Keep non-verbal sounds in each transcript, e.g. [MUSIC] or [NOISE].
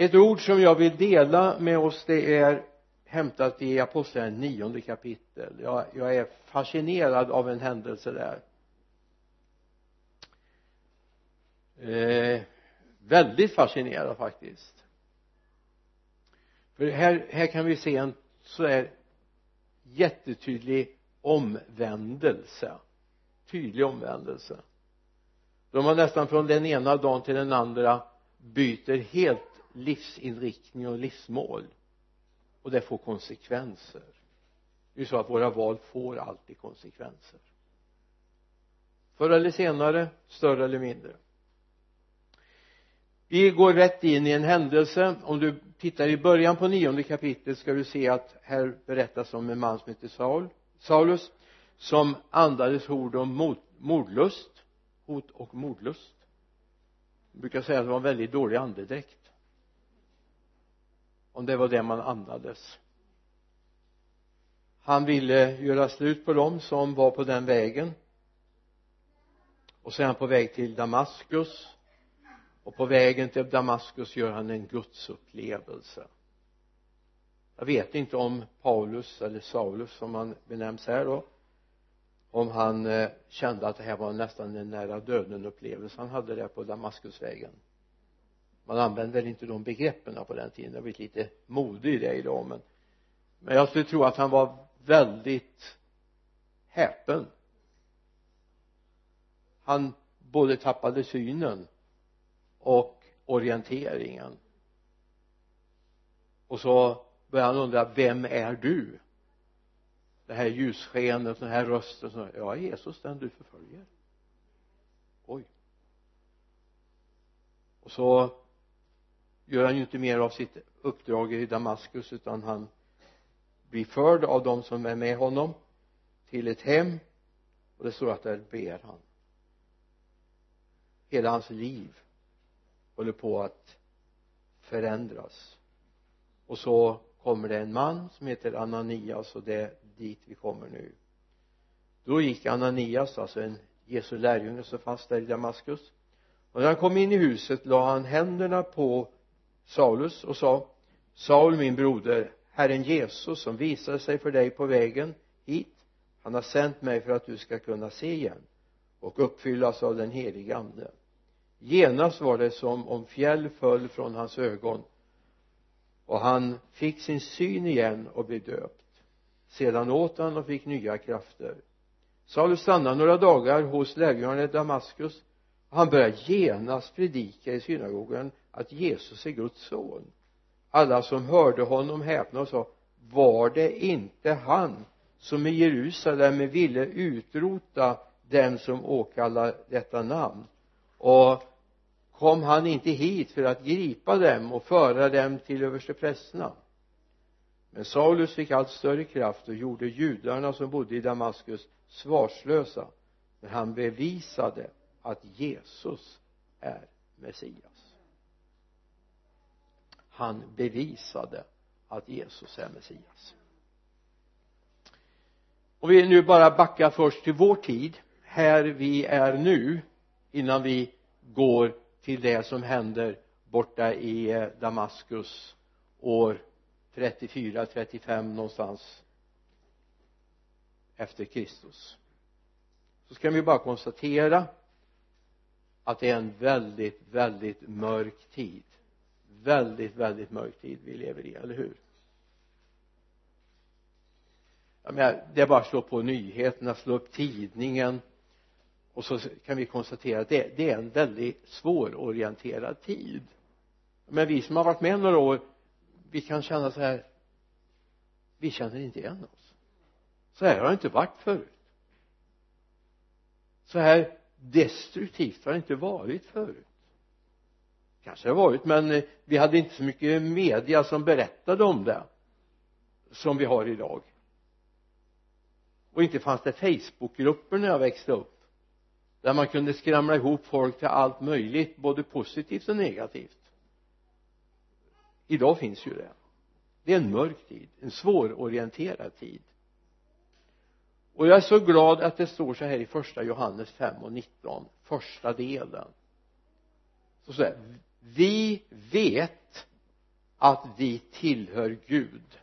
ett ord som jag vill dela med oss det är hämtat i apostlagärningarna nionde kapitel. Jag, jag är fascinerad av en händelse där. Eh, väldigt fascinerad faktiskt. För här, här kan vi se en sådär jättetydlig omvändelse. Tydlig omvändelse. De har nästan från den ena dagen till den andra byter helt livsinriktning och livsmål. Och det får konsekvenser. Det är ju så att våra val får alltid konsekvenser. Förr eller senare större eller mindre. Vi går rätt in i en händelse. Om du tittar i början på nionde kapitlet ska du se att här berättas om en man som heter Saul Saulus som andades ord om mod, mordlust hot och mordlust. Jag brukar säga att det var en väldigt dålig andedräkt om det var det man andades. Han ville göra slut på dem som var på den vägen. Och så är han på väg till Damaskus. Och på vägen till Damaskus gör han en gudsupplevelse. Jag vet inte om Paulus eller Saulus som han benämns här då om han eh, kände att det här var nästan en nära döden upplevelse han hade där på Damaskusvägen man använde väl inte de begreppen på den tiden. Det har blivit lite mode i det idag men men jag skulle tro att han var väldigt häpen. Han både tappade synen och orienteringen. Och så började han undra vem är du? Det här ljusskenet den här rösten så, ja Jesus den du förföljer. Oj. Och så gör han ju inte mer av sitt uppdrag i Damaskus utan han blir förd av de som är med honom till ett hem och det står att där ber han. Hela hans liv håller på att förändras. Och så kommer det en man som heter Ananias och det är dit vi kommer nu. Då gick Ananias alltså en Jesu lärjunge som fanns där i Damaskus. Och när han kom in i huset la han händerna på Saulus och sa Saul min broder Herren Jesus som visade sig för dig på vägen hit han har sänt mig för att du ska kunna se igen och uppfyllas av den helige ande. Genast var det som om fjäll föll från hans ögon och han fick sin syn igen och blev döpt. Sedan åt han och fick nya krafter. Saulus stannade några dagar hos lärjungarna i Damaskus och han började genast predika i synagogan att Jesus är Guds son. Alla som hörde honom häpna och sa var det inte han som i Jerusalem ville utrota dem som åkallar detta namn? Och kom han inte hit för att gripa dem och föra dem till översteprästerna men Saulus fick allt större kraft och gjorde judarna som bodde i Damaskus svarslösa när han bevisade att Jesus är Messias han bevisade att Jesus är Messias. Och vi nu bara backar först till vår tid här vi är nu innan vi går till det som händer borta i eh, Damaskus år 34, 35 någonstans efter Kristus. Så ska vi bara konstatera att det är en väldigt, väldigt mörk tid väldigt, väldigt mörk tid vi lever i, eller hur? Jag menar, det är bara att slå på nyheterna, slå upp tidningen och så kan vi konstatera att det, det är en väldigt svårorienterad tid. Men vi som har varit med några år vi kan känna så här vi känner inte igen oss. Så här har det inte varit förut. Så här destruktivt har det inte varit förut kanske det har varit men eh, vi hade inte så mycket media som berättade om det som vi har idag. Och inte fanns det facebookgrupper när jag växte upp där man kunde skramla ihop folk till allt möjligt både positivt och negativt. Idag finns ju det. Det är en mörk tid en svårorienterad tid. Och jag är så glad att det står så här i första Johannes 5 och 19 första delen. Så säger vi vet att vi tillhör Gud.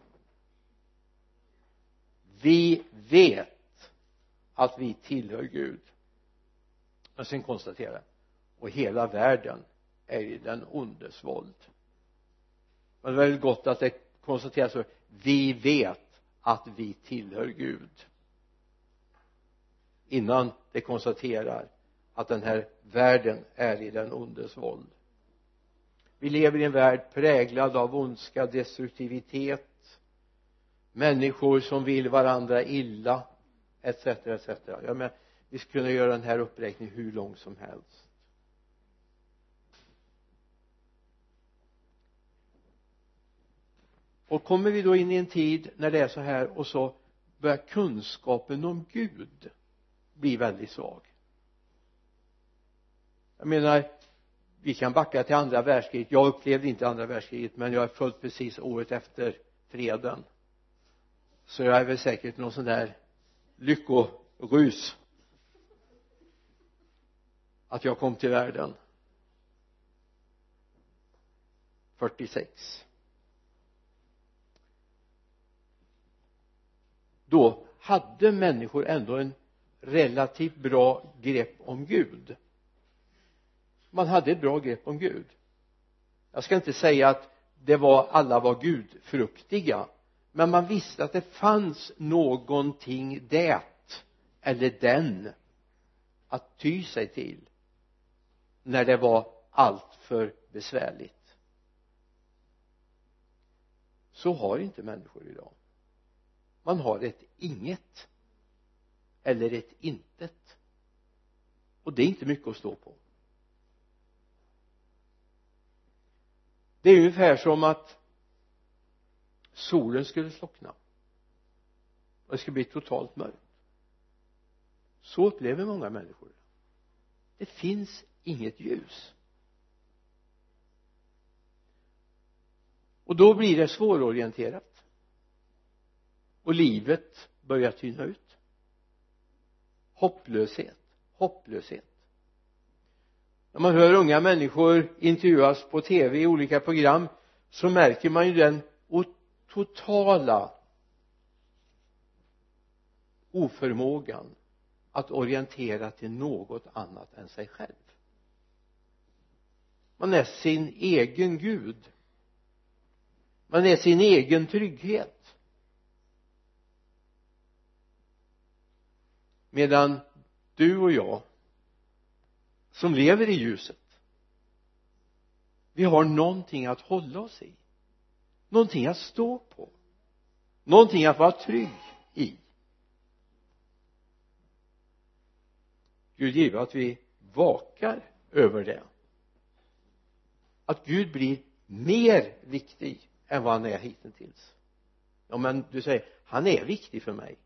Vi vet att vi tillhör Gud. Men sen konstaterar och hela världen är i den ondes våld. Men det är väldigt gott att det konstateras så vi vet att vi tillhör Gud. Innan det konstaterar att den här världen är i den ondes våld vi lever i en värld präglad av ondska, destruktivitet människor som vill varandra illa etc etc ja, men vi skulle kunna göra den här uppräkningen hur lång som helst. Och kommer vi då in i en tid när det är så här och så börjar kunskapen om Gud bli väldigt svag? Jag menar vi kan backa till andra världskriget. Jag upplevde inte andra världskriget men jag är född precis året efter freden. Så jag är väl säkert någon sån där lyckorus. Att jag kom till världen. 46 då hade människor ändå en relativt bra grepp om Gud man hade ett bra grepp om Gud. Jag ska inte säga att det var alla var gudfruktiga men man visste att det fanns någonting det eller den att ty sig till när det var alltför besvärligt. Så har inte människor idag. Man har ett inget eller ett intet. Och det är inte mycket att stå på. Det är ungefär som att solen skulle slockna. Och det skulle bli totalt mörkt. Så upplever många människor det finns inget ljus. Och då blir det svårorienterat. Och livet börjar tyna ut. Hopplöshet. Hopplöshet när man hör unga människor intervjuas på tv i olika program så märker man ju den totala oförmågan att orientera till något annat än sig själv. Man är sin egen gud. Man är sin egen trygghet. Medan du och jag som lever i ljuset. Vi har någonting att hålla oss i. Någonting att stå på. Någonting att vara trygg i. Gud give att vi vakar över det. Att Gud blir mer viktig än vad han är hittills. Ja men du säger han är viktig för mig.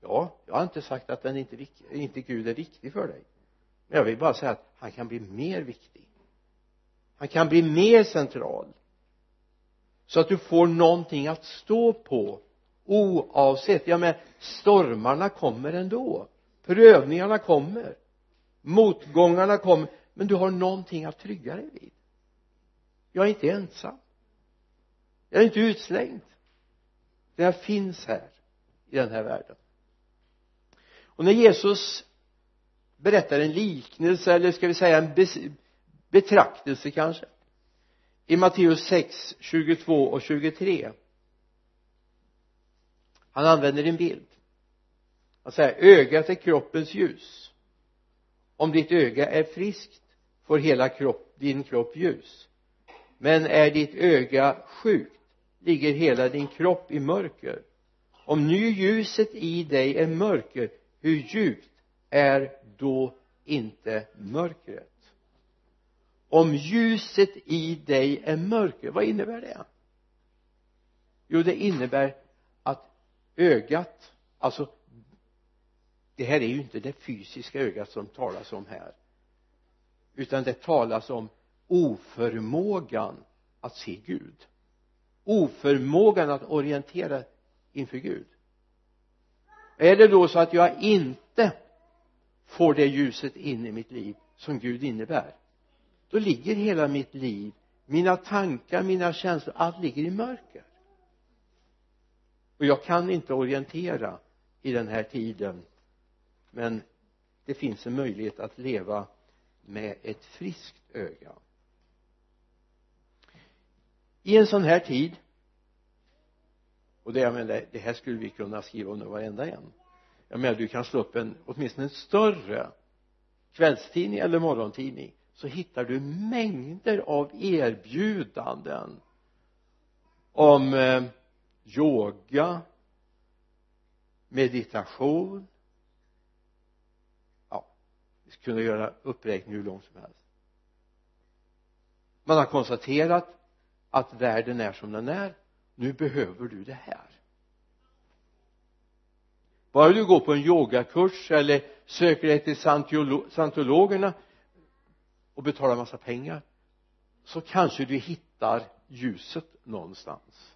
Ja jag har inte sagt att den inte, inte Gud är viktig för dig men jag vill bara säga att han kan bli mer viktig. Han kan bli mer central. Så att du får någonting att stå på oavsett. Ja men stormarna kommer ändå. Prövningarna kommer. Motgångarna kommer. Men du har någonting att trygga dig vid. Jag är inte ensam. Jag är inte utslängd. Jag finns här i den här världen. Och när Jesus berättar en liknelse eller ska vi säga en betraktelse kanske? I Matteus 6, 22 och 23 han använder en bild. Han säger ögat är kroppens ljus. Om ditt öga är friskt får hela kropp, din kropp ljus. Men är ditt öga sjukt ligger hela din kropp i mörker. Om nu ljuset i dig är mörker hur djupt är då inte mörkret. Om ljuset i dig är mörker vad innebär det? Jo det innebär att ögat alltså det här är ju inte det fysiska ögat som talas om här utan det talas om oförmågan att se Gud. Oförmågan att orientera inför Gud. Är det då så att jag inte får det ljuset in i mitt liv som Gud innebär. Då ligger hela mitt liv mina tankar, mina känslor, allt ligger i mörker. Och jag kan inte orientera i den här tiden men det finns en möjlighet att leva med ett friskt öga. I en sån här tid och det, jag menar, det här skulle vi kunna skriva under varenda en jag menar du kan slå upp en åtminstone en större kvällstidning eller morgontidning så hittar du mängder av erbjudanden om eh, yoga meditation. Ja vi skulle kunna göra uppräkning hur lång som helst. Man har konstaterat att världen är som den är. Nu behöver du det här bara du går på en yogakurs eller söker dig till scientologerna och betalar massa pengar så kanske du hittar ljuset någonstans.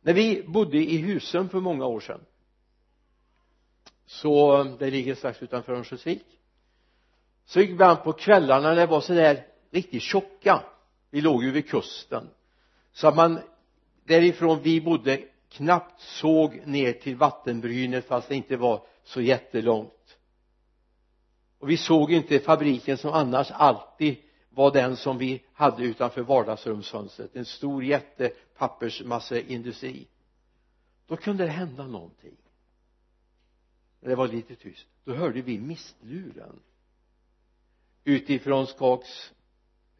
När vi bodde i Husum för många år sedan så det ligger strax utanför Örnsköldsvik så gick vi an på kvällarna när det var sådär riktigt tjocka. Vi låg ju vid kusten. Så att man därifrån vi bodde knappt såg ner till vattenbrynet fast det inte var så jättelångt. Och vi såg inte fabriken som annars alltid var den som vi hade utanför vardagsrumsfönstret. En stor jätte pappersmasseindustri då kunde det hända någonting. När det var lite tyst. Då hörde vi mistluren. Utifrån Skaks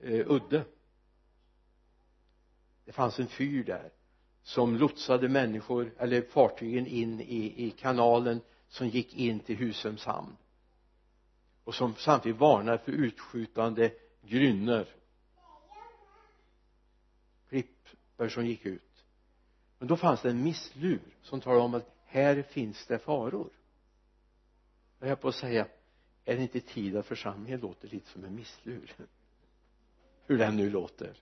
eh, udde. Det fanns en fyr där som lotsade människor eller fartygen in i, i kanalen som gick in till Husums hamn. Och som samtidigt varnar för utskjutande grynnor. Klippor som gick ut. Men då fanns det en misslur som talade om att här finns det faror. Jag höll på att säga är det inte tid att församlingen låter lite som en misslur? [LAUGHS] Hur den nu låter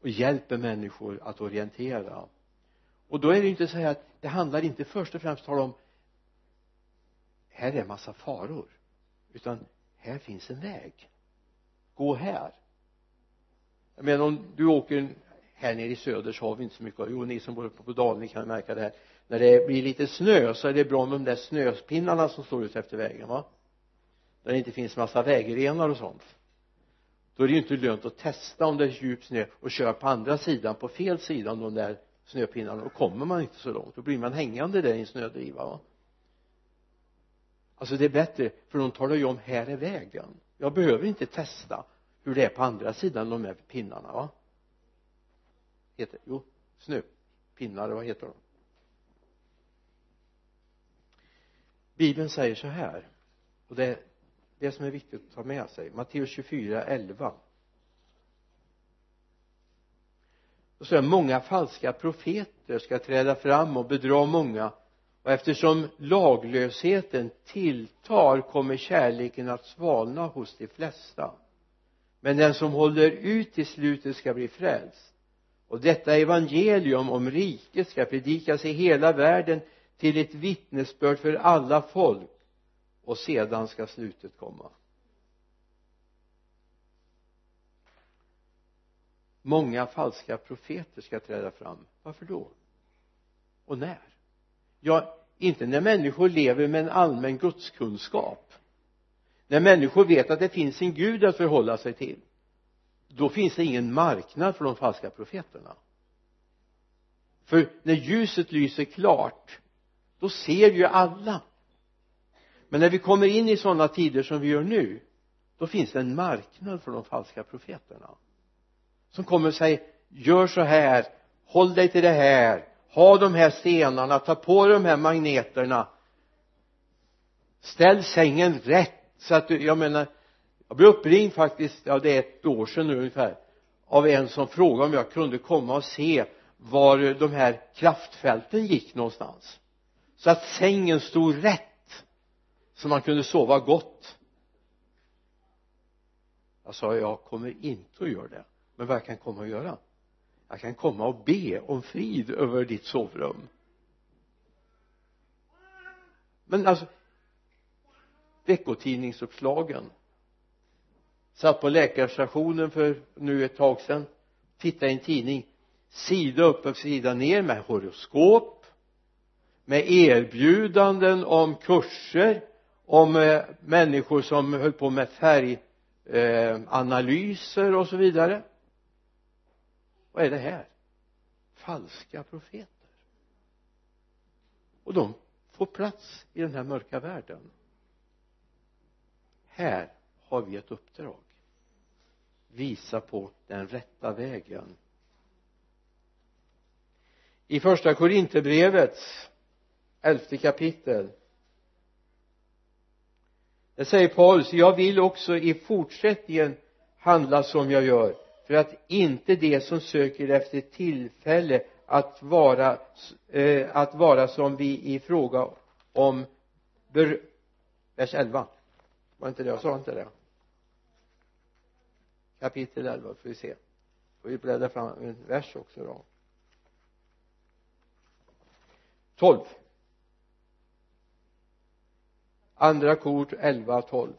och hjälper människor att orientera. Och då är det ju inte så här att det handlar inte först och främst om här är en massa faror utan här finns en väg. Gå här. Jag menar om du åker här nere i söder så har vi inte så mycket. Jo ni som bor uppe på dalen ni kan märka det här. När det blir lite snö så är det bra med de där snöspinnarna som står ute efter vägen va? Där det inte finns massa vägrenar och sånt då är det ju inte lönt att testa om det är djup snö och köra på andra sidan på fel sida om de där snöpinnarna då kommer man inte så långt. Då blir man hängande där i en snödriva va. Alltså det är bättre för de talar ju om här är vägen. Jag behöver inte testa hur det är på andra sidan de här pinnarna va. Heter jo snöpinnar vad heter de? Bibeln säger så här och det det som är viktigt att ta med sig. Matteus 24, 11 då står det många falska profeter ska träda fram och bedra många. Och eftersom laglösheten tilltar kommer kärleken att svalna hos de flesta. Men den som håller ut till slutet ska bli frälst. Och detta evangelium om riket ska predikas i hela världen till ett vittnesbörd för alla folk och sedan ska slutet komma. Många falska profeter ska träda fram. Varför då? Och när? Ja inte när människor lever med en allmän gudskunskap. När människor vet att det finns en gud att förhålla sig till då finns det ingen marknad för de falska profeterna. För när ljuset lyser klart då ser ju alla men när vi kommer in i sådana tider som vi gör nu då finns det en marknad för de falska profeterna. Som kommer och säger gör så här håll dig till det här ha de här stenarna ta på de här magneterna. Ställ sängen rätt. Så att du, jag menar jag blev uppringd faktiskt, ja det är ett år sedan nu ungefär av en som frågade om jag kunde komma och se var de här kraftfälten gick någonstans. Så att sängen stod rätt så man kunde sova gott. Jag sa jag kommer inte att göra det. Men vad jag kan komma och göra? Jag kan komma och be om frid över ditt sovrum. Men alltså veckotidningsuppslagen. Satt på läkarstationen för nu ett tag sedan. Tittade i en tidning. Sida upp och sida ner med horoskop. Med erbjudanden om kurser om eh, människor som höll på med färganalyser eh, och så vidare. Vad är det här? Falska profeter. Och de får plats i den här mörka världen. Här har vi ett uppdrag. Visa på den rätta vägen. I första korinterbrevets elfte kapitel det säger Paulus jag vill också i fortsättningen handla som jag gör för att inte de som söker efter tillfälle att vara eh, att vara som vi i fråga om ber, vers 11 var inte det? Jag sa inte det. Kapitel 11 får vi se. Får vi bläddra fram en vers också då. 12 andra kort 11 12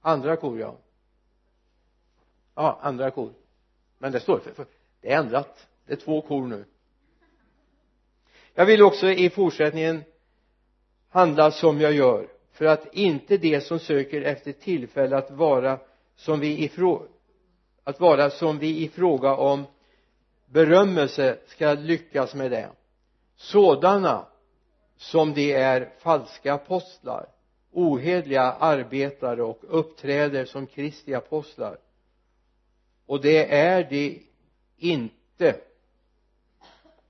andra kor ja. Ja andra kor. Men det står för, för det är ändrat. Det är två kor nu. Jag vill också i fortsättningen handla som jag gör för att inte de som söker efter tillfälle att vara som vi ifrå att vara som vi i fråga om berömmelse ska lyckas med det. Sådana som de är falska apostlar ohedliga arbetare och uppträder som Kristi apostlar. Och det är de inte.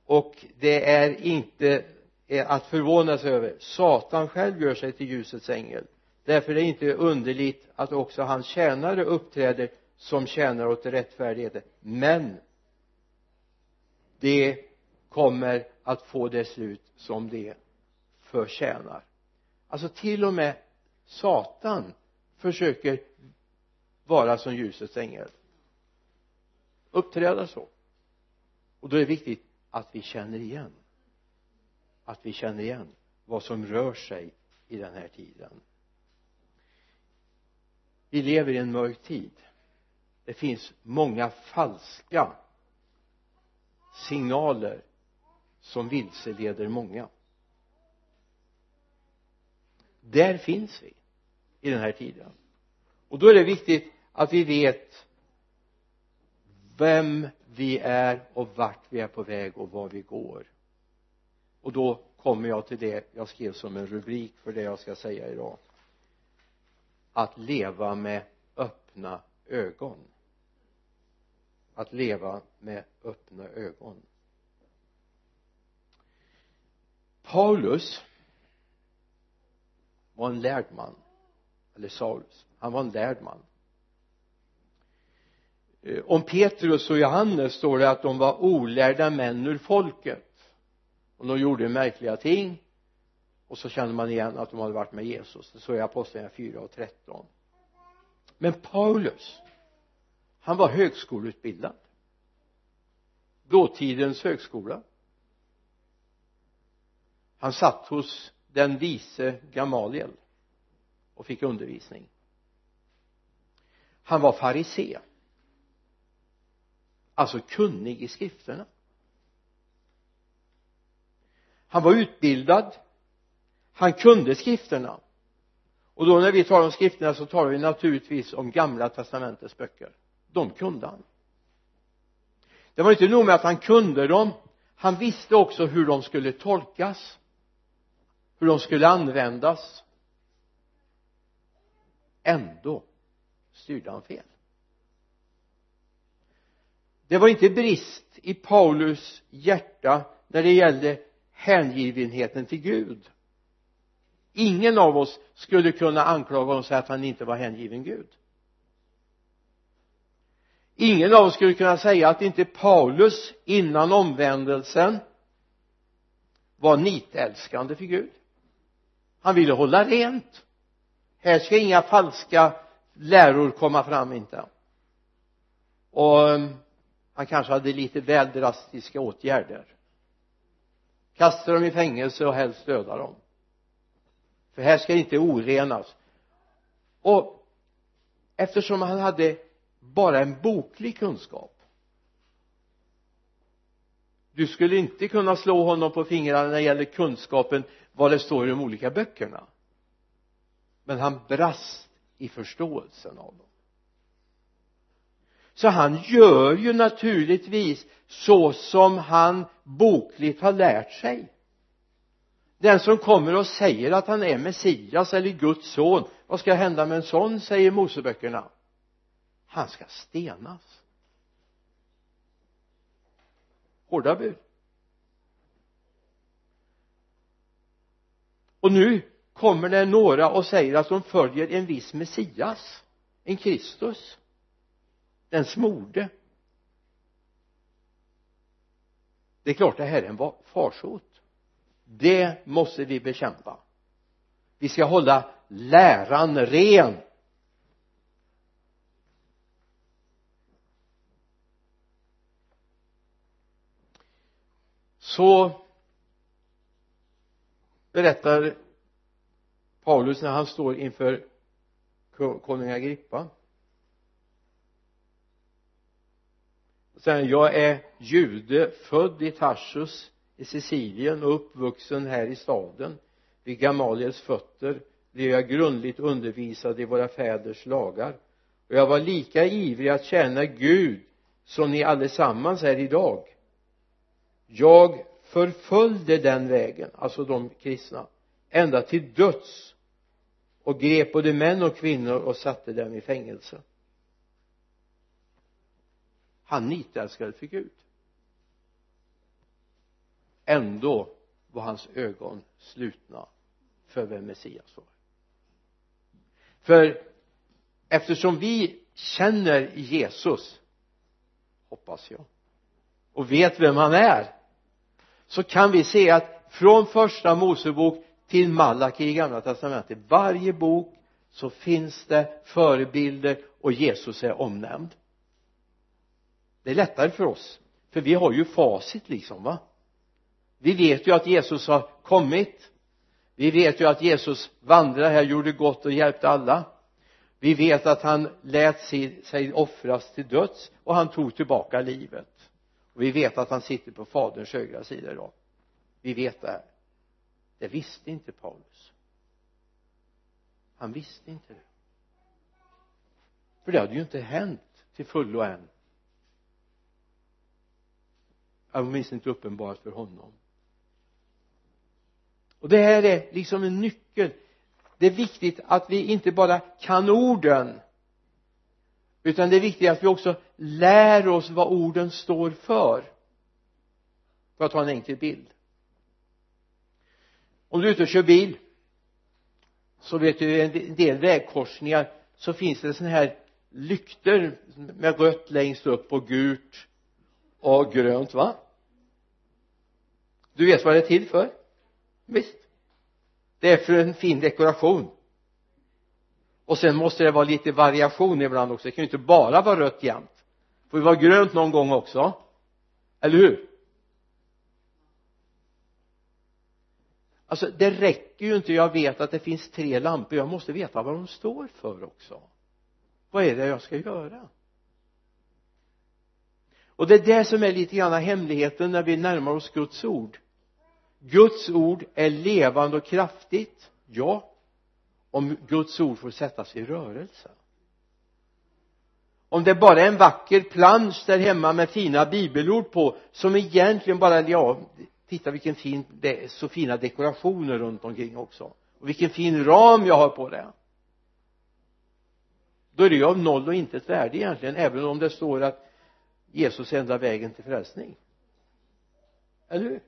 Och det är inte eh, att förvåna sig över. Satan själv gör sig till ljusets ängel. Därför är det inte underligt att också hans tjänare uppträder som tjänare åt rättfärdigheten men det kommer att få det slut som de förtjänar. Alltså till och med Satan försöker vara som ljusets ängel. Uppträda så. Och då är det viktigt att vi känner igen. Att vi känner igen vad som rör sig i den här tiden. Vi lever i en mörk tid. Det finns många falska signaler som vilseleder många där finns vi i den här tiden. Och då är det viktigt att vi vet vem vi är och vart vi är på väg och var vi går. Och då kommer jag till det jag skrev som en rubrik för det jag ska säga idag. Att leva med öppna ögon. Att leva med öppna ögon. Paulus var en lärd man. Eller Saulus. Han var en lärd man. Eh, om Petrus och Johannes står det att de var olärda män ur folket. Och de gjorde märkliga ting. Och så kände man igen att de hade varit med Jesus. Det står i apostlagärningarna 4 och 13 men Paulus han var högskoleutbildad. Dåtidens högskola. Han satt hos den vise Gamaliel och fick undervisning. Han var farisé. Alltså kunnig i skrifterna. Han var utbildad. Han kunde skrifterna. Och då när vi talar om skrifterna så talar vi naturligtvis om gamla testamentets böcker. De kunde han. Det var inte nog med att han kunde dem. Han visste också hur de skulle tolkas hur de skulle användas. Ändå styrde han fel. Det var inte brist i Paulus hjärta när det gällde hängivenheten till Gud. Ingen av oss skulle kunna anklaga honom och säga att han inte var hängiven Gud. Ingen av oss skulle kunna säga att inte Paulus innan omvändelsen var nitälskande för Gud han ville hålla rent. Här ska inga falska läror komma fram inte. Och um, han kanske hade lite väl drastiska åtgärder. Kasta dem i fängelse och helst döda dem. För här ska inte orenas. Och eftersom han hade bara en boklig kunskap du skulle inte kunna slå honom på fingrarna när det gäller kunskapen vad det står i de olika böckerna. Men han brast i förståelsen av dem. Så han gör ju naturligtvis så som han bokligt har lärt sig. Den som kommer och säger att han är Messias eller Guds son vad ska hända med en sån säger Moseböckerna. Han ska stenas hårda bud. Och nu kommer det några och säger att de följer en viss Messias en Kristus den smorde. Det är klart det här är en farsot. Det måste vi bekämpa. Vi ska hålla läran ren. Så berättar Paulus när han står inför konung Agrippa. Säger jag är jude född i Tarsus i Sicilien och uppvuxen här i staden. Vid Gamaliels fötter blev jag grundligt undervisad i våra fäders lagar. Och jag var lika ivrig att tjäna Gud som ni allesammans är idag jag förföljde den vägen alltså de kristna ända till döds och grep både män och kvinnor och satte dem i fängelse. Han nitälskade för Gud. Ändå var hans ögon slutna för vem Messias var. För eftersom vi känner Jesus hoppas jag och vet vem han är så kan vi se att från första Mosebok till Malaki i gamla testamentet varje bok så finns det förebilder och Jesus är omnämnd. Det är lättare för oss för vi har ju facit liksom va? Vi vet ju att Jesus har kommit. Vi vet ju att Jesus vandrade här, gjorde gott och hjälpte alla. Vi vet att han lät sig offras till döds och han tog tillbaka livet vi vet att han sitter på faderns högra sida idag. Vi vet det här. Det visste inte Paulus. Han visste inte det. För det hade ju inte hänt till fullo än. Åtminstone inte uppenbarat för honom. Och det här är liksom en nyckel. Det är viktigt att vi inte bara kan orden utan det är viktigt att vi också lär oss vad orden står för. För att ta en enkel bild. Om du är ute och kör bil så vet du i en del vägkorsningar så finns det sådana här lyktor med rött längst upp och gult och grönt va? Du vet vad det är till för? Visst. Det är för en fin dekoration och sen måste det vara lite variation ibland också. Det kan ju inte bara vara rött jämt. Det får ju vara grönt någon gång också. Eller hur? Alltså det räcker ju inte. Jag vet att det finns tre lampor. Jag måste veta vad de står för också. Vad är det jag ska göra? Och det är det som är lite grann hemligheten när vi närmar oss Guds ord. Guds ord är levande och kraftigt. Ja om Guds ord får sättas i rörelse. Om det bara är en vacker plansch där hemma med fina bibelord på som egentligen bara, ja titta vilken fin, det är så fina dekorationer runt omkring också. Och vilken fin ram jag har på det. Då är det ju av noll och intet värde egentligen även om det står att Jesus är enda vägen till frälsning. Eller hur?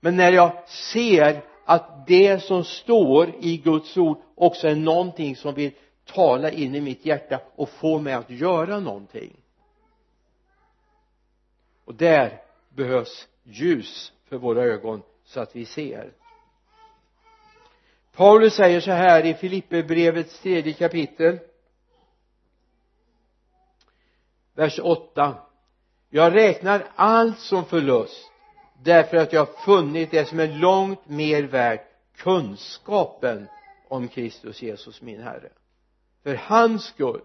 Men när jag ser att det som står i Guds ord också är någonting som vill tala in i mitt hjärta och få mig att göra någonting. Och där behövs ljus för våra ögon så att vi ser. Paulus säger så här i Filipperbrevets tredje kapitel vers 8 jag räknar allt som förlust därför att jag har funnit det som är långt mer värt kunskapen om Kristus Jesus min Herre. För hans skull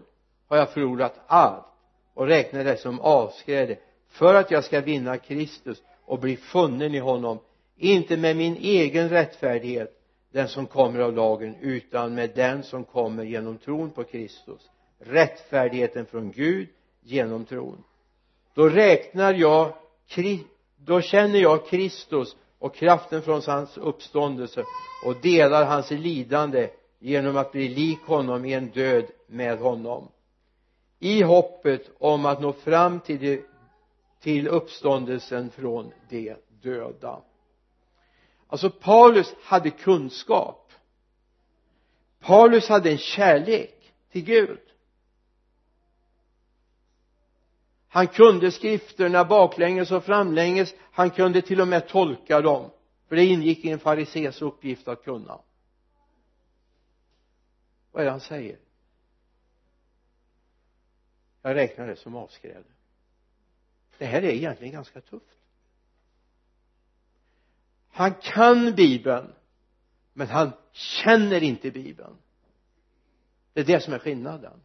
har jag förlorat allt och räknar det som avskräde för att jag ska vinna Kristus och bli funnen i honom. Inte med min egen rättfärdighet den som kommer av lagen utan med den som kommer genom tron på Kristus. Rättfärdigheten från Gud genom tron. Då räknar jag då känner jag Kristus och kraften från hans uppståndelse och delar hans lidande genom att bli lik honom i en död med honom. I hoppet om att nå fram till, det, till uppståndelsen från de döda. Alltså Paulus hade kunskap. Paulus hade en kärlek till Gud. Han kunde skrifterna baklänges och framlänges. Han kunde till och med tolka dem. För det ingick i en farisees uppgift att kunna. Vad är det han säger? Jag räknar det som avskräde. Det här är egentligen ganska tufft. Han kan bibeln men han känner inte bibeln. Det är det som är skillnaden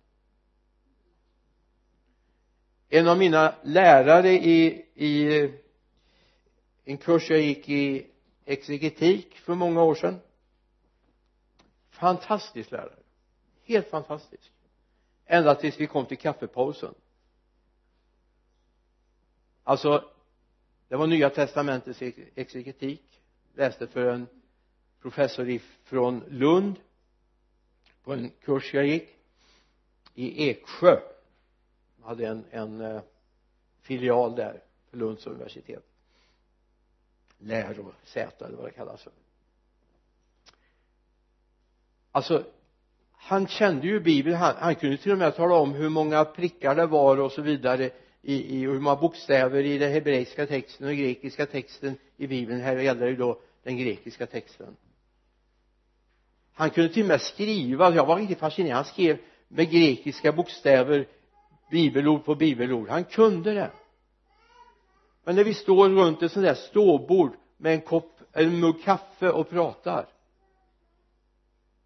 en av mina lärare i, i en kurs jag gick i exegetik för många år sedan. Fantastisk lärare. Helt fantastisk. Ända tills vi kom till kaffepausen. Alltså det var nya testamentets exegetik. Läste för en professor från Lund på en kurs jag gick i Eksjö hade en, en eh, filial där för Lunds universitet. Lärosäte eller vad det kallas för. Alltså han kände ju bibeln. Han, han kunde till och med tala om hur många prickar det var och så vidare i, i hur många bokstäver i den hebreiska texten och grekiska texten i bibeln. Här gäller det ju då den grekiska texten. Han kunde till och med skriva. Jag var riktigt fascinerad. Han skrev med grekiska bokstäver bibelord på bibelord. Han kunde det. Men när vi står runt ett sånt där ståbord med en kopp eller en mugg kaffe och pratar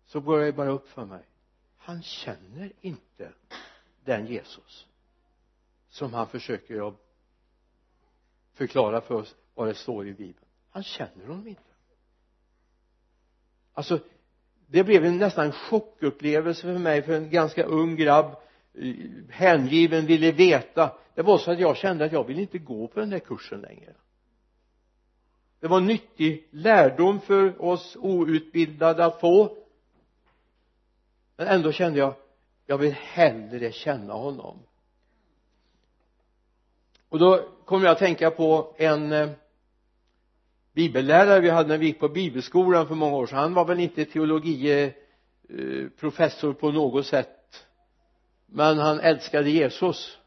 så går det bara upp för mig. Han känner inte den Jesus som han försöker att förklara för oss vad det står i bibeln. Han känner honom inte. Alltså det blev en nästan chockupplevelse för mig för en ganska ung grabb. Eh, hängiven ville veta. Det var så att jag kände att jag vill inte gå på den där kursen längre. Det var nyttig lärdom för oss outbildade att få. Men ändå kände jag jag vill hellre känna honom. Och då kom jag att tänka på en eh, bibellärare vi hade när vi gick på bibelskolan för många år sedan. Han var väl inte teologi eh, professor på något sätt men han älskade Jesus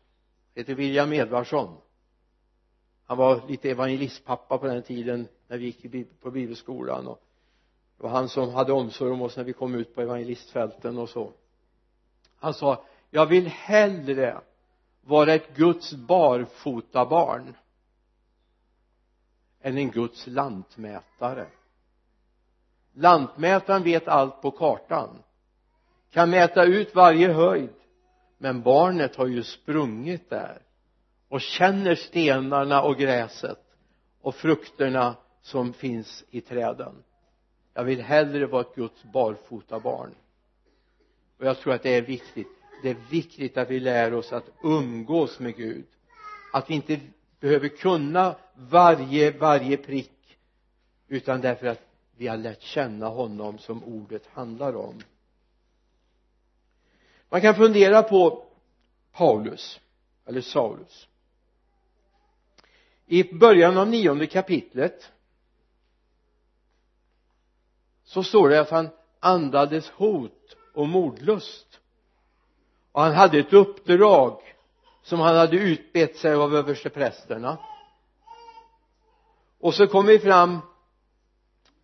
heter William Edvardsson. Han var lite evangelistpappa på den tiden när vi gick på bibelskolan och det var han som hade omsorg om oss när vi kom ut på evangelistfälten och så. Han sa jag vill hellre vara ett Guds barfotabarn än en Guds lantmätare. Lantmätaren vet allt på kartan. Kan mäta ut varje höjd men barnet har ju sprungit där och känner stenarna och gräset och frukterna som finns i träden. Jag vill hellre vara ett Guds barfotabarn och jag tror att det är viktigt. Det är viktigt att vi lär oss att umgås med Gud. Att vi inte behöver kunna varje, varje prick utan därför att vi har lärt känna honom som ordet handlar om man kan fundera på Paulus eller Saulus. I början av nionde kapitlet så står det att han andades hot och mordlust. Och han hade ett uppdrag som han hade utbett sig av översteprästerna och så kommer vi fram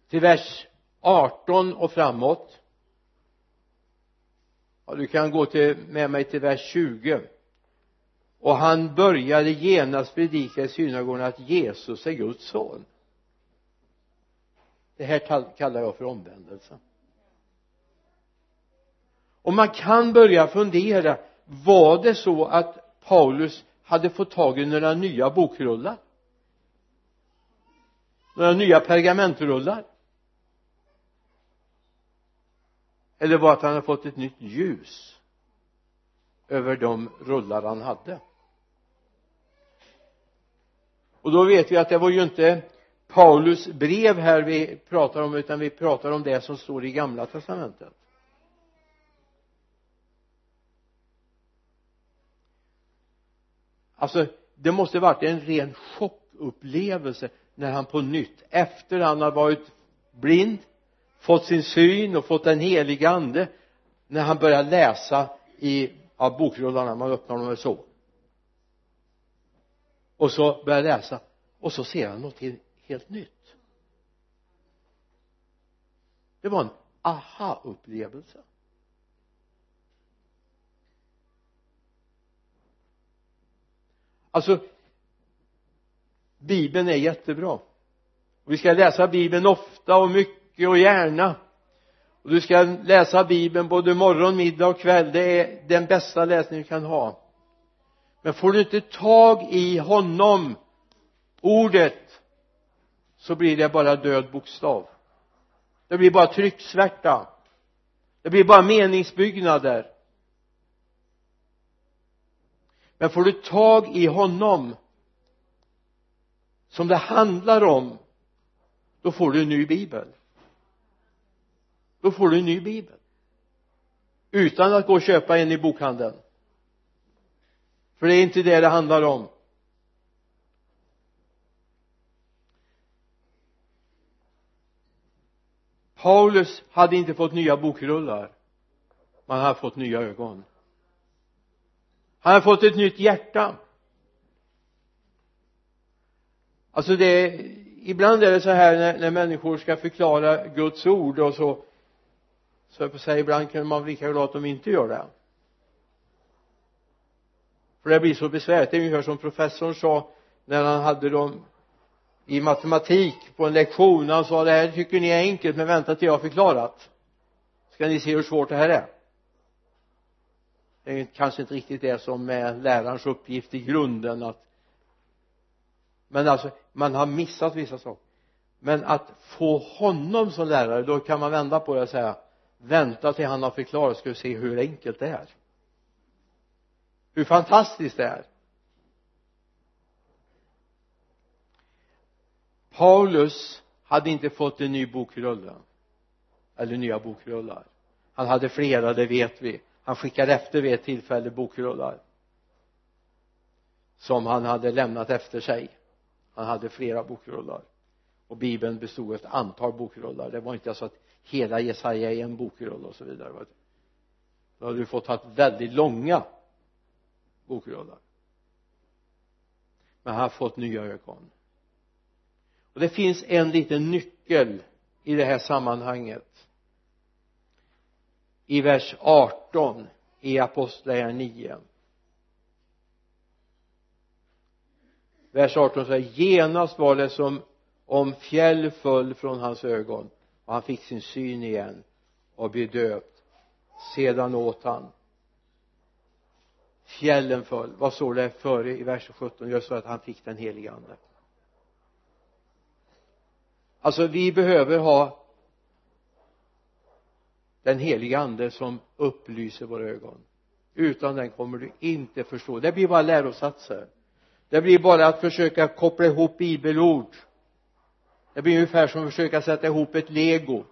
till vers 18 och framåt ja, du kan gå till, med mig till vers 20 och han började genast predika i synagogan att Jesus är Guds son. Det här kallar jag för omvändelse. Och man kan börja fundera var det så att Paulus hade fått tag i några nya bokrullar? Några nya pergamentrullar? Eller var att han hade fått ett nytt ljus över de rullar han hade. Och då vet vi att det var ju inte Paulus brev här vi pratar om utan vi pratar om det som står i gamla testamentet. Alltså det måste varit en ren chockupplevelse när han på nytt efter han har varit blind fått sin syn och fått den heliga ande när han börjar läsa i ja, bokrullarna, man öppnar dem så. Och så börjar läsa. Och så ser han något helt nytt. Det var en aha-upplevelse. Alltså bibeln är jättebra. Och vi ska läsa bibeln ofta och mycket och gärna. Och du ska läsa bibeln både morgon, middag och kväll. Det är den bästa läsning du kan ha. Men får du inte tag i honom ordet så blir det bara död bokstav. Det blir bara trycksvärta. Det blir bara meningsbyggnader. Men får du tag i honom som det handlar om då får du en ny bibel då får du en ny bibel. Utan att gå och köpa en i bokhandeln. För det är inte det det handlar om. Paulus hade inte fått nya bokrullar. Man hade fått nya ögon. Han hade fått ett nytt hjärta. Alltså det ibland är det så här när, när människor ska förklara Guds ord och så så jag på säga ibland kan man bli lika glad att de inte gör det. För det blir så besvärligt. Det är ungefär som professorn sa när han hade dem i matematik på en lektion. Han sa det här tycker ni är enkelt men vänta till jag har förklarat. Ska ni se hur svårt det här är? Det är kanske inte riktigt det som är lärarens uppgift i grunden att men alltså man har missat vissa saker. Men att få honom som lärare då kan man vända på det och säga vänta till han har förklarat ska du se hur enkelt det är. Hur fantastiskt det är. Paulus hade inte fått en ny bokrulle. Eller nya bokrullar. Han hade flera det vet vi. Han skickade efter vid ett tillfälle bokrullar. Som han hade lämnat efter sig. Han hade flera bokrullar. Och bibeln bestod av ett antal bokrullar. Det var inte så att hela Jesaja i en bokrulle och så vidare då hade du fått ha väldigt långa bokrullar. Men han har fått nya ögon. Och det finns en liten nyckel i det här sammanhanget. I vers 18 i apostlagärningarna 9 vers 18 säger genast var det som om fjäll föll från hans ögon och han fick sin syn igen och blev döpt. Sedan åt han. Fjällen föll. Vad står det före i vers 17 just så att han fick den helige ande. Alltså vi behöver ha den helige ande som upplyser våra ögon. Utan den kommer du inte förstå. Det blir bara lärosatser. Det blir bara att försöka koppla ihop bibelord det blir ungefär som att försöka sätta ihop ett lego.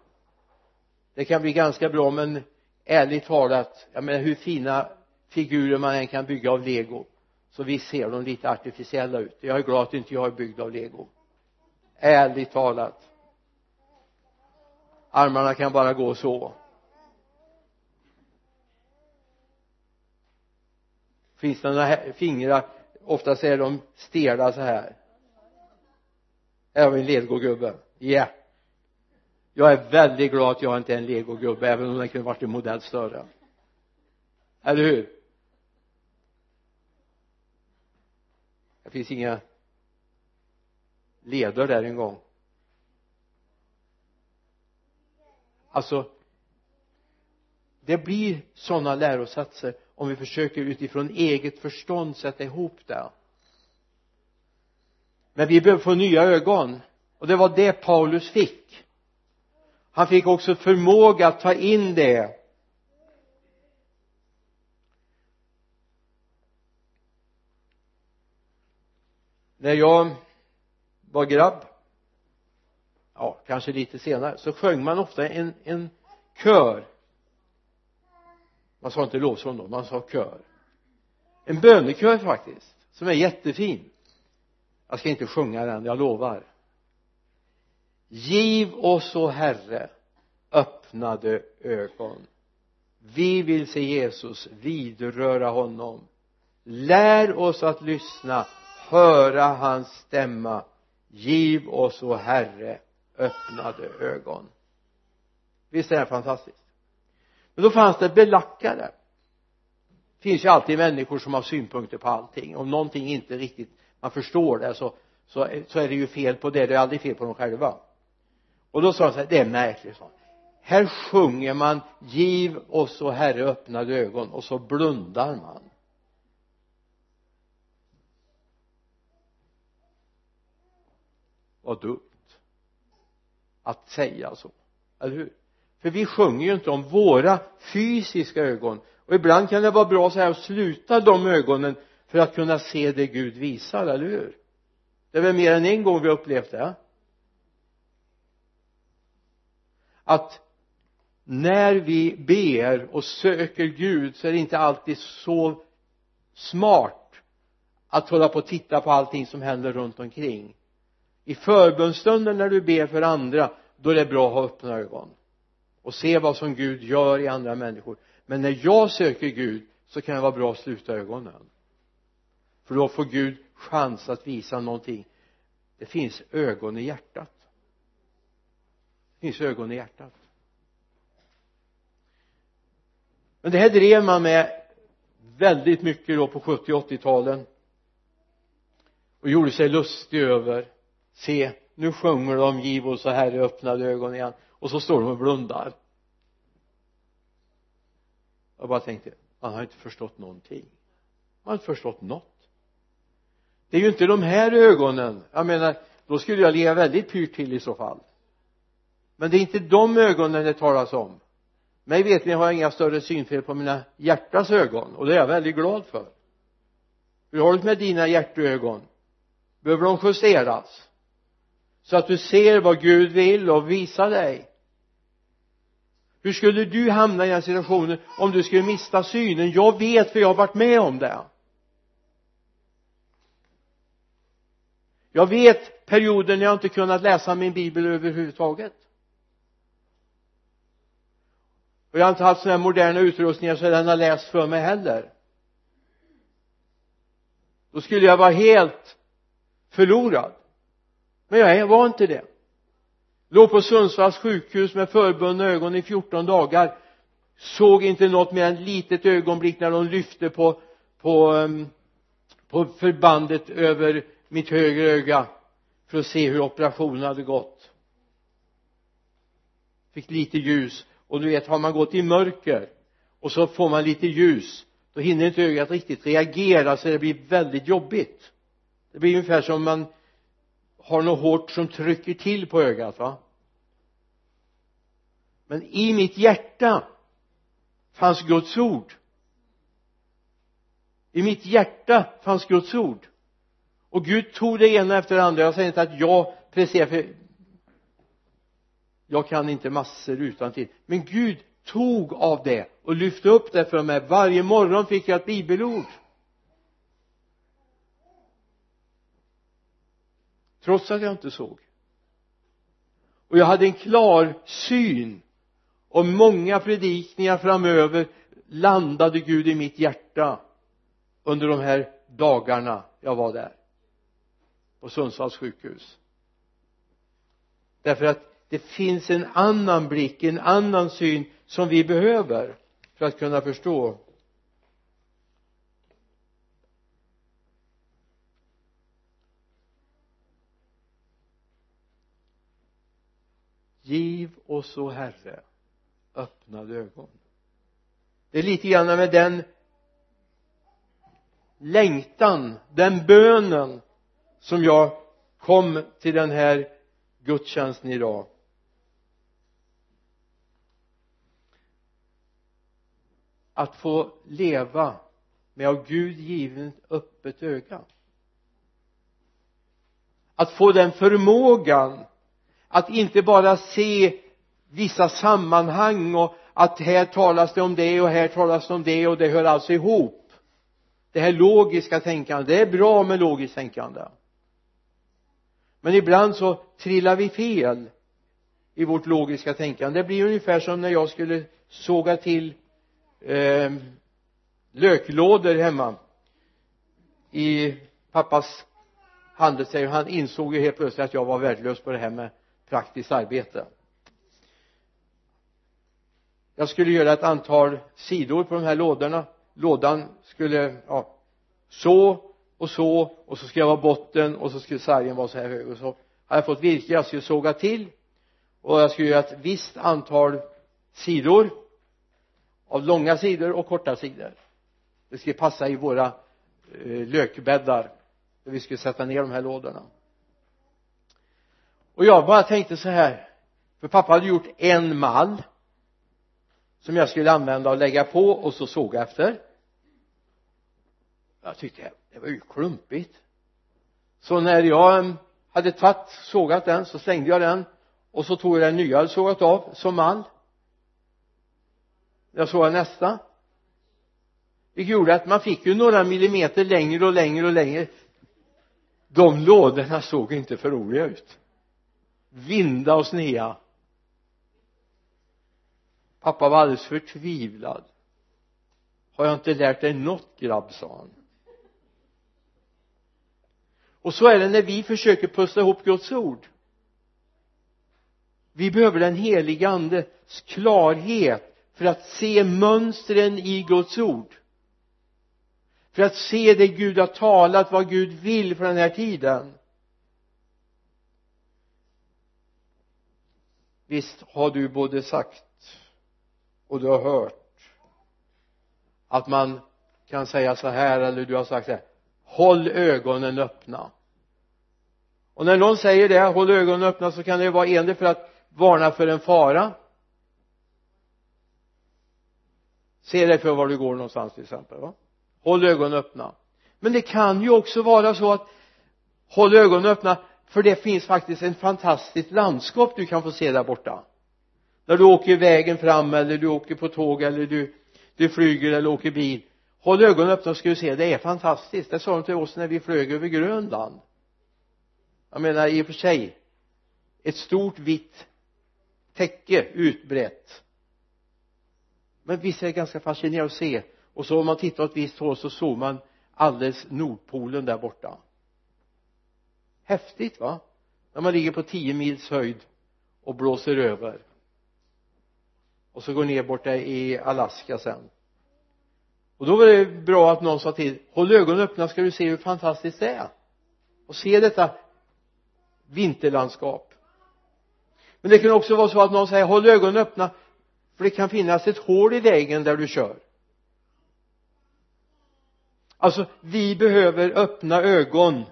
Det kan bli ganska bra men ärligt talat jag menar hur fina figurer man än kan bygga av lego så visst ser de lite artificiella ut. Jag är glad att inte jag är byggd av lego. Ärligt talat. Armarna kan bara gå så. Finns det några fingrar? Oftast är de stela så här här har vi en legogubbe? Ja yeah. jag är väldigt glad att jag inte är en legogubbe även om den kunde varit en modell större. Eller hur? Det finns inga leder där en gång. Alltså det blir sådana lärosatser om vi försöker utifrån eget förstånd sätta ihop det men vi behöver få nya ögon. Och det var det Paulus fick. Han fick också förmåga att ta in det. När jag var grabb ja kanske lite senare så sjöng man ofta en, en kör. Man sa inte lovsång då, man sa kör. En bönekör faktiskt som är jättefin jag ska inte sjunga den, jag lovar. Giv oss o herre öppnade ögon. Vi vill se Jesus vidröra honom. Lär oss att lyssna höra hans stämma. Giv oss o herre öppnade ögon. Visst är det fantastiskt? Men då fanns det belackare. Det finns ju alltid människor som har synpunkter på allting. Om någonting inte riktigt man förstår det så, så, så är det ju fel på det. Det är aldrig fel på dem själva. Och då sa han så här det är märkligt så här sjunger man giv oss och herre öppnade ögon och så blundar man. Vad dumt att säga så eller hur? För vi sjunger ju inte om våra fysiska ögon. Och ibland kan det vara bra så här att sluta de ögonen för att kunna se det Gud visar, eller hur? Det är väl mer än en gång vi har upplevt det. Att när vi ber och söker Gud så är det inte alltid så smart att hålla på och titta på allting som händer runt omkring. I förbönstunden när du ber för andra då är det bra att ha öppna ögon och se vad som Gud gör i andra människor. Men när jag söker Gud så kan det vara bra att sluta ögonen för då får Gud chans att visa någonting. Det finns ögon i hjärtat. Det finns ögon i hjärtat. Men det här drev man med väldigt mycket då på 70 och 80-talen och gjorde sig lustig över se nu sjunger de giv oss så här i öppnade ögon igen. Och så står de och blundar. Jag bara tänkte man har inte förstått någonting. Man har inte förstått något det är ju inte de här ögonen. Jag menar då skulle jag leva väldigt pyrt till i så fall. Men det är inte de ögonen det talas om. Mig vet ni har jag inga större synfel på mina hjärtas ögon och det är jag väldigt glad för. Hur har du det med dina hjärtögon? Behöver de justeras? Så att du ser vad Gud vill och visar dig. Hur skulle du hamna i den situationen om du skulle mista synen? Jag vet för jag har varit med om det. Jag vet perioder när jag inte kunnat läsa min bibel överhuvudtaget. Och jag har inte haft sådana här moderna utrustningar så den har läst för mig heller. Då skulle jag vara helt förlorad. Men jag var inte det. Låg på Sundsvalls sjukhus med förbundna ögon i 14 dagar. Såg inte något mer än ett litet ögonblick när de lyfte på på, ehm, på förbandet över mitt högra öga för att se hur operationen hade gått. Fick lite ljus. Och du vet har man gått i mörker och så får man lite ljus då hinner inte ögat riktigt reagera så det blir väldigt jobbigt. Det blir ungefär som man har något hårt som trycker till på ögat va? Men i mitt hjärta fanns Guds ord. I mitt hjärta fanns Guds ord och Gud tog det ena efter det andra. Jag säger inte att jag presterar för jag kan inte massor utan till. Men Gud tog av det och lyfte upp det för mig. Varje morgon fick jag ett bibelord. Trots att jag inte såg. Och jag hade en klar syn. Och många predikningar framöver landade Gud i mitt hjärta under de här dagarna jag var där på Sundsvalls sjukhus. Därför att det finns en annan blick, en annan syn som vi behöver för att kunna förstå. Giv oss o herre öppnade ögon. Det är lite grann med den längtan den bönen som jag kom till den här gudstjänsten idag. Att få leva med av Gud givet öppet öga. Att få den förmågan att inte bara se vissa sammanhang och att här talas det om det och här talas det om det och det hör alltså ihop. Det här logiska tänkandet det är bra med logiskt tänkande men ibland så trillar vi fel i vårt logiska tänkande. Det blir ungefär som när jag skulle såga till eh, löklådor hemma. I pappas handelssäger han insåg ju helt plötsligt att jag var värdelös på det här med praktiskt arbete. Jag skulle göra ett antal sidor på de här lådorna. Lådan skulle ja så och så och så skulle jag vara botten och så skulle sargen vara så här hög. Och så hade jag fått virke jag skulle såga till. Och jag skulle göra ett visst antal sidor av långa sidor och korta sidor. Det skulle passa i våra eh, lökbäddar där vi skulle sätta ner de här lådorna. Och jag bara tänkte så här för pappa hade gjort en mall som jag skulle använda och lägga på och så såga efter. Jag tyckte det var ju klumpigt. Så när jag hade tagit sågat den så slängde jag den och så tog jag den nya jag hade sågat av som mall jag såg nästa. Vilket gjorde att man fick ju några millimeter längre och längre och längre. De lådorna såg inte för roliga ut. Vinda och snea. Pappa var alldeles förtvivlad. Har jag inte lärt dig något grabb sa han och så är det när vi försöker pussla ihop Guds ord. Vi behöver den heliga andes klarhet för att se mönstren i Guds ord. För att se det Gud har talat, vad Gud vill för den här tiden. Visst har du både sagt och du har hört att man kan säga så här eller du har sagt så här håll ögonen öppna. Och när någon säger det håll ögonen öppna så kan det vara en för att varna för en fara. Se dig för var du går någonstans till exempel va? Håll ögonen öppna. Men det kan ju också vara så att håll ögonen öppna för det finns faktiskt ett fantastiskt landskap du kan få se där borta. När du åker vägen fram eller du åker på tåg eller du du flyger eller åker bil håll ögonen öppna så ska du se det är fantastiskt. Det sa de till oss när vi flög över Grönland. Jag menar i och för sig ett stort vitt täcke utbrett. Men visst är det ganska fascinerande att se. Och så om man tittar åt ett visst håll så såg man alldeles nordpolen där borta. Häftigt va? När man ligger på tio mils höjd och blåser över. Och så går ner borta i Alaska sen och då var det bra att någon sa till håll ögonen öppna ska du se hur fantastiskt det är? Och se detta vinterlandskap. Men det kan också vara så att någon säger håll ögonen öppna för det kan finnas ett hål i vägen där du kör. Alltså vi behöver öppna ögon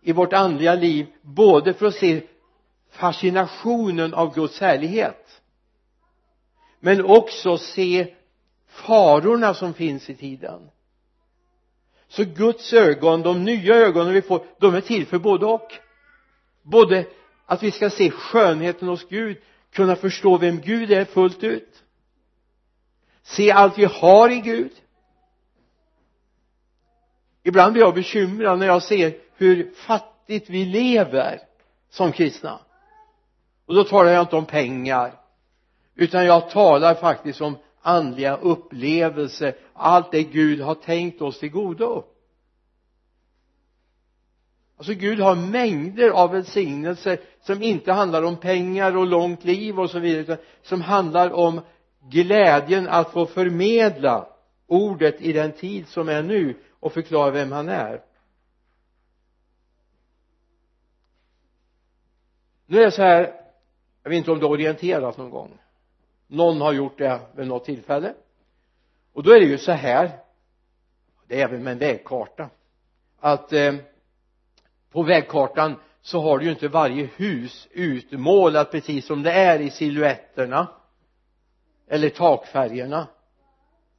i vårt andliga liv både för att se fascinationen av Guds härlighet men också se farorna som finns i tiden. Så Guds ögon, de nya ögonen vi får, de är till för både och. Både att vi ska se skönheten hos Gud kunna förstå vem Gud är fullt ut. Se allt vi har i Gud. Ibland blir jag bekymrad när jag ser hur fattigt vi lever som kristna. Och då talar jag inte om pengar utan jag talar faktiskt om andliga upplevelse, allt det Gud har tänkt oss till godo. Alltså Gud har mängder av välsignelser som inte handlar om pengar och långt liv och så vidare utan som handlar om glädjen att få förmedla ordet i den tid som är nu och förklara vem han är. Nu är det så här jag vet inte om du har orienterat någon gång någon har gjort det vid något tillfälle. Och då är det ju så här. Det är även med en vägkarta. Att eh, på vägkartan så har du ju inte varje hus utmålat precis som det är i siluetterna eller takfärgerna.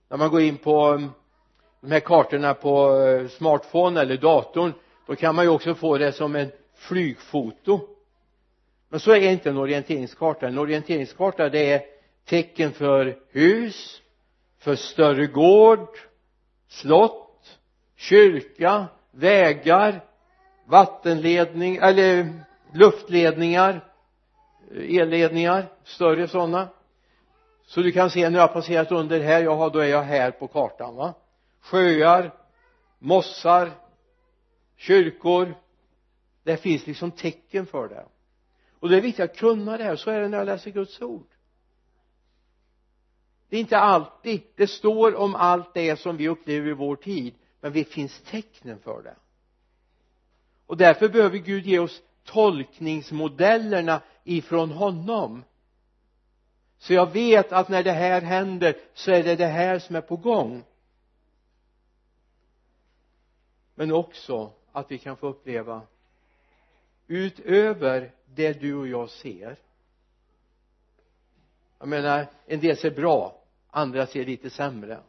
När man går in på eh, de här kartorna på eh, smartphone eller datorn då kan man ju också få det som en flygfoto. Men så är inte en orienteringskarta. En orienteringskarta det är tecken för hus för större gård slott kyrka vägar vattenledning eller luftledningar eh, elledningar större sådana. Så du kan se när jag har passerat under här, jaha då är jag här på kartan va? Sjöar mossar kyrkor. Det finns liksom tecken för det. Och det är viktigt att kunna det här så är det när jag läser Guds ord det är inte alltid det står om allt det som vi upplever i vår tid men det finns tecknen för det. Och därför behöver Gud ge oss tolkningsmodellerna ifrån honom. Så jag vet att när det här händer så är det det här som är på gång. Men också att vi kan få uppleva utöver det du och jag ser jag menar en del ser bra andra ser lite sämre.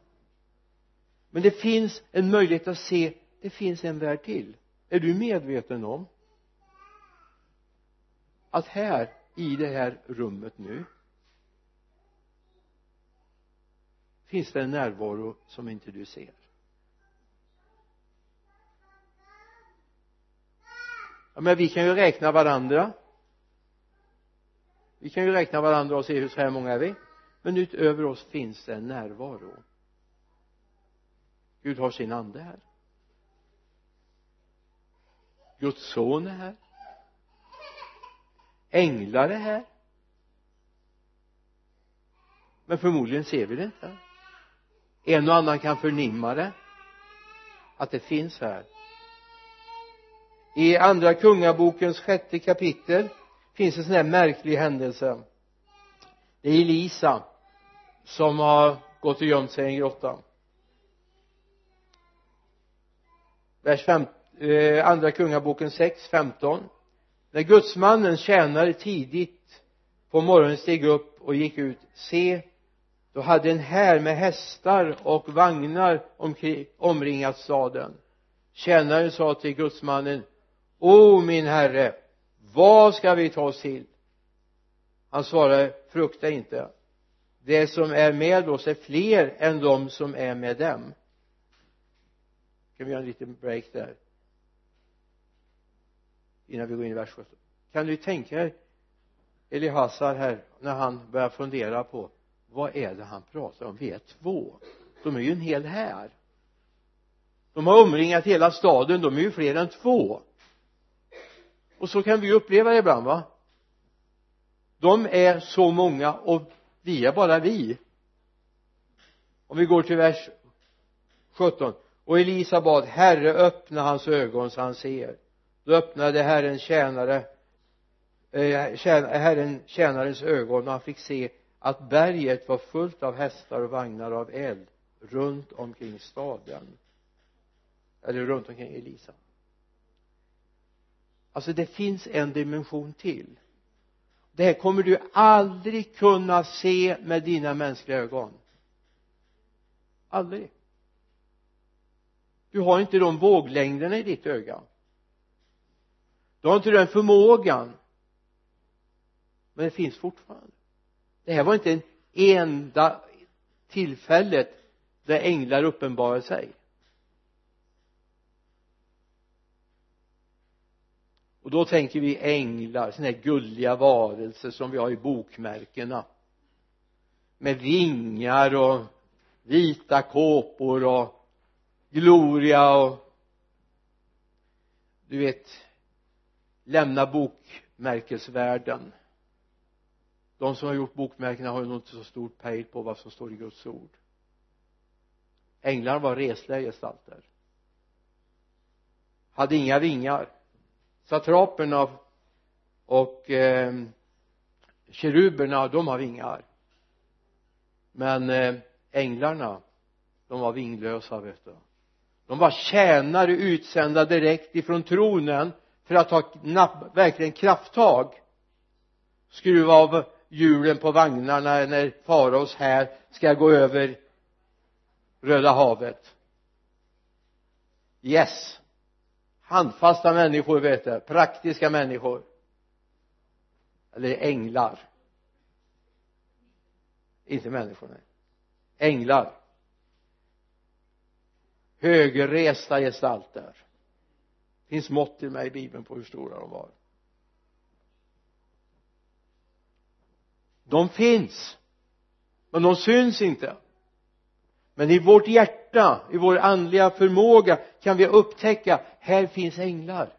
Men det finns en möjlighet att se det finns en värld till. Är du medveten om att här i det här rummet nu finns det en närvaro som inte du ser? Ja men vi kan ju räkna varandra vi kan ju räkna varandra och se hur så här många är vi. Men utöver oss finns det en närvaro. Gud har sin ande här. Guds son är här. Änglar är här. Men förmodligen ser vi det inte. En och annan kan förnimma det. Att det finns här. I andra kungabokens sjätte kapitel finns en sån här märklig händelse. Det är Elisa som har gått och gömt sig i en grotta. Vers 5 eh, andra kungaboken 6, 15 när gudsmannen tjänare tidigt på morgonen steg upp och gick ut se då hade en här med hästar och vagnar omkring, omringat staden. Tjänaren sa till gudsmannen o min herre vad ska vi ta oss till? Han svarade frukta inte. Det som är med oss är fler än de som är med dem. Kan vi göra en liten break där? Innan vi går in i vers 17 kan du tänka dig Elihasar här när han börjar fundera på vad är det han pratar om? Vi är två. De är ju en hel här. De har omringat hela staden. De är ju fler än två och så kan vi uppleva det ibland va? De är så många och vi är bara vi. Om vi går till vers 17 och Elisa bad herre öppna hans ögon så han ser. Då öppnade herren tjänare eh, herren tjänarens ögon och han fick se att berget var fullt av hästar och vagnar av eld runt omkring staden. Eller runt omkring Elisa alltså det finns en dimension till. Det här kommer du aldrig kunna se med dina mänskliga ögon. Aldrig. Du har inte de våglängderna i ditt öga. Du har inte den förmågan. Men det finns fortfarande. Det här var inte en enda tillfället där änglar uppenbarade sig. Och då tänker vi änglar, sådana här gulliga varelser som vi har i bokmärkena. Med vingar och vita kåpor och gloria och du vet lämna bokmärkesvärlden. De som har gjort bokmärkena har ju nog inte så stor pejl på vad som står i Guds ord. Änglarna var resliga gestalter. Hade inga vingar satraperna och eh, keruberna de har vingar. Men eh, änglarna de var vinglösa vet du. De var tjänare utsända direkt ifrån tronen för att ta verkligen krafttag. Skruva av hjulen på vagnarna när faraos här ska gå över Röda havet. Yes handfasta människor vet du. Praktiska människor. Eller änglar. Inte människor nej. Änglar. Högresta gestalter. Finns mått till mig i bibeln på hur stora de var. De finns men de syns inte men i vårt hjärta, i vår andliga förmåga kan vi upptäcka här finns änglar.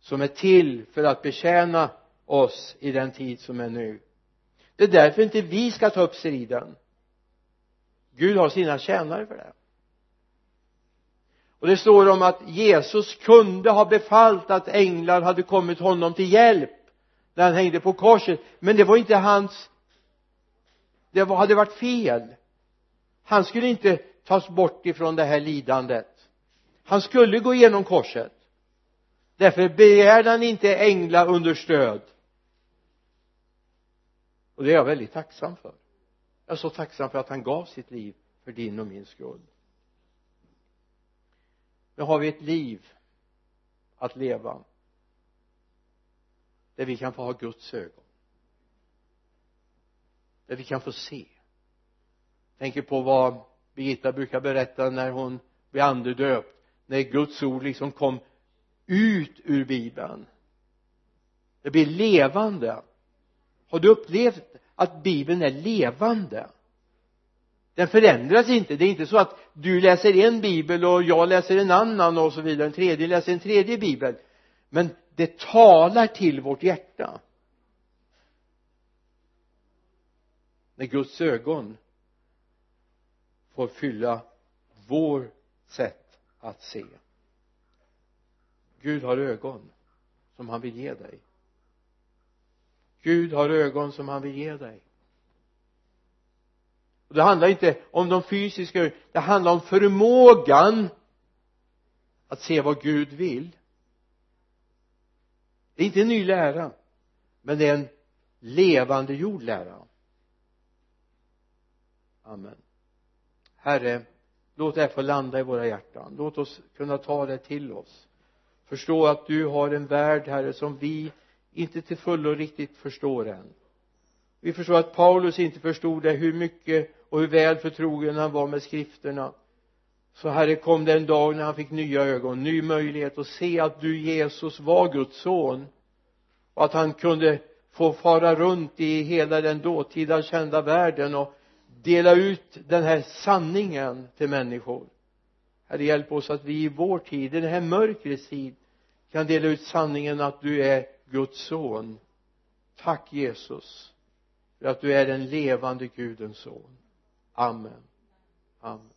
Som är till för att betjäna oss i den tid som är nu. Det är därför inte vi ska ta upp striden. Gud har sina tjänare för det. Och det står om att Jesus kunde ha befallt att änglar hade kommit honom till hjälp när han hängde på korset. Men det var inte hans det hade varit fel. Han skulle inte tas bort ifrån det här lidandet. Han skulle gå igenom korset. Därför begärde han inte änglaunderstöd och det är jag väldigt tacksam för. Jag är så tacksam för att han gav sitt liv för din och min skull. Nu har vi ett liv att leva där vi kan få ha Guds ögon. Där vi kan få se. Tänker på vad Birgitta brukar berätta när hon blir andedöpt. När Guds ord liksom kom ut ur bibeln. Det blir levande. Har du upplevt att bibeln är levande? Den förändras inte. Det är inte så att du läser en bibel och jag läser en annan och så vidare. En tredje läser en tredje bibel. Men det talar till vårt hjärta. När Guds ögon får fylla vår sätt att se. Gud har ögon som han vill ge dig. Gud har ögon som han vill ge dig. Och det handlar inte om de fysiska det handlar om förmågan att se vad Gud vill det är inte en ny lära men det är en levande gjord lära. Amen. Herre låt det här få landa i våra hjärtan. Låt oss kunna ta det till oss. Förstå att du har en värld herre som vi inte till fullo riktigt förstår än. Vi förstår att Paulus inte förstod det hur mycket och hur väl förtrogen han var med skrifterna så herre kom det en dag när han fick nya ögon, ny möjlighet att se att du Jesus var Guds son. Och att han kunde få fara runt i hela den dåtida kända världen och dela ut den här sanningen till människor. Herre hjälp oss att vi i vår tid, i den här mörkrets tid kan dela ut sanningen att du är Guds son. Tack Jesus för att du är den levande Gudens son. Amen. Amen.